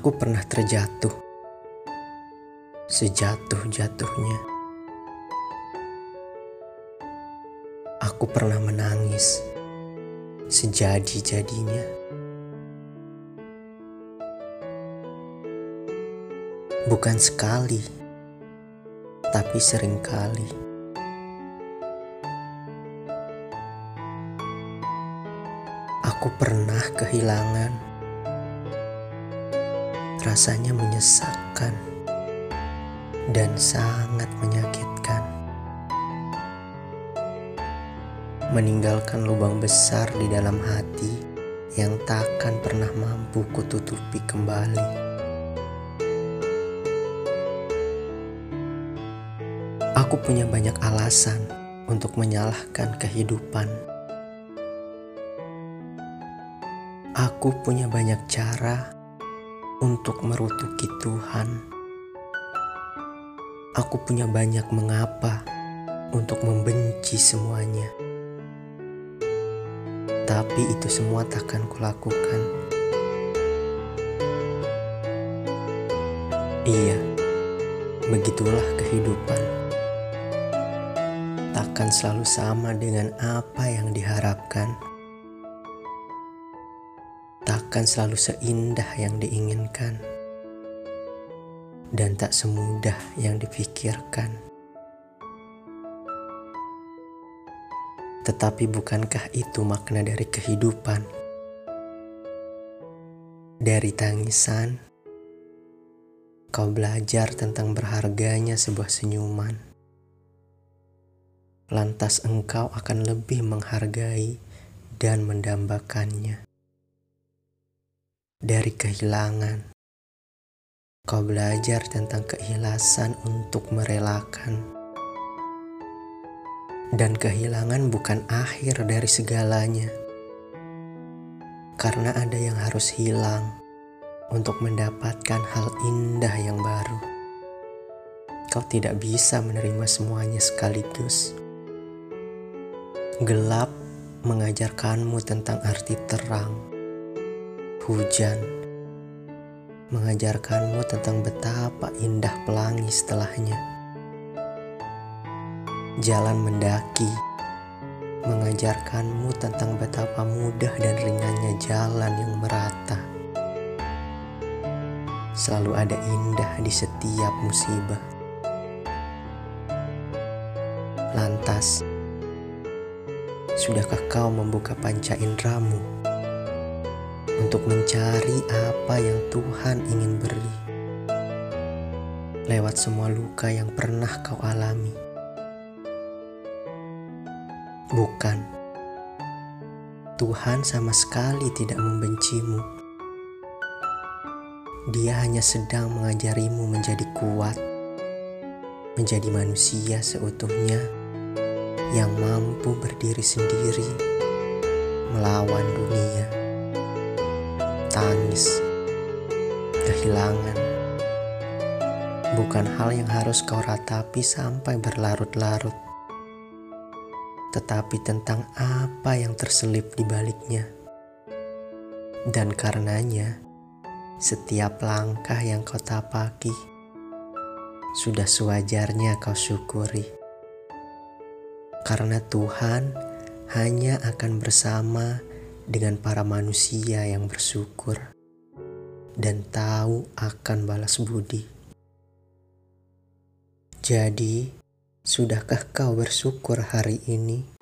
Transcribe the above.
Aku pernah terjatuh, sejatuh-jatuhnya. Aku pernah menangis, sejadi-jadinya. Bukan sekali, tapi sering kali. Aku pernah kehilangan rasanya menyesakkan dan sangat menyakitkan. Meninggalkan lubang besar di dalam hati yang takkan pernah mampu kututupi kembali. Aku punya banyak alasan untuk menyalahkan kehidupan. Aku punya banyak cara untuk merutuki Tuhan. Aku punya banyak mengapa untuk membenci semuanya. Tapi itu semua takkan kulakukan. Iya, begitulah kehidupan. Takkan selalu sama dengan apa yang diharapkan takkan selalu seindah yang diinginkan dan tak semudah yang dipikirkan. Tetapi bukankah itu makna dari kehidupan? Dari tangisan, kau belajar tentang berharganya sebuah senyuman. Lantas engkau akan lebih menghargai dan mendambakannya dari kehilangan. Kau belajar tentang keikhlasan untuk merelakan. Dan kehilangan bukan akhir dari segalanya. Karena ada yang harus hilang untuk mendapatkan hal indah yang baru. Kau tidak bisa menerima semuanya sekaligus. Gelap mengajarkanmu tentang arti terang Hujan mengajarkanmu tentang betapa indah pelangi setelahnya. Jalan mendaki mengajarkanmu tentang betapa mudah dan ringannya jalan yang merata. Selalu ada indah di setiap musibah. Lantas, sudahkah kau membuka panca indramu? Untuk mencari apa yang Tuhan ingin beri lewat semua luka yang pernah kau alami. Bukan, Tuhan sama sekali tidak membencimu. Dia hanya sedang mengajarimu menjadi kuat, menjadi manusia seutuhnya yang mampu berdiri sendiri melawan dunia tangis, kehilangan, bukan hal yang harus kau ratapi sampai berlarut-larut, tetapi tentang apa yang terselip di baliknya. Dan karenanya, setiap langkah yang kau tapaki sudah sewajarnya kau syukuri. Karena Tuhan hanya akan bersama dengan para manusia yang bersyukur dan tahu akan balas budi. Jadi, sudahkah kau bersyukur hari ini?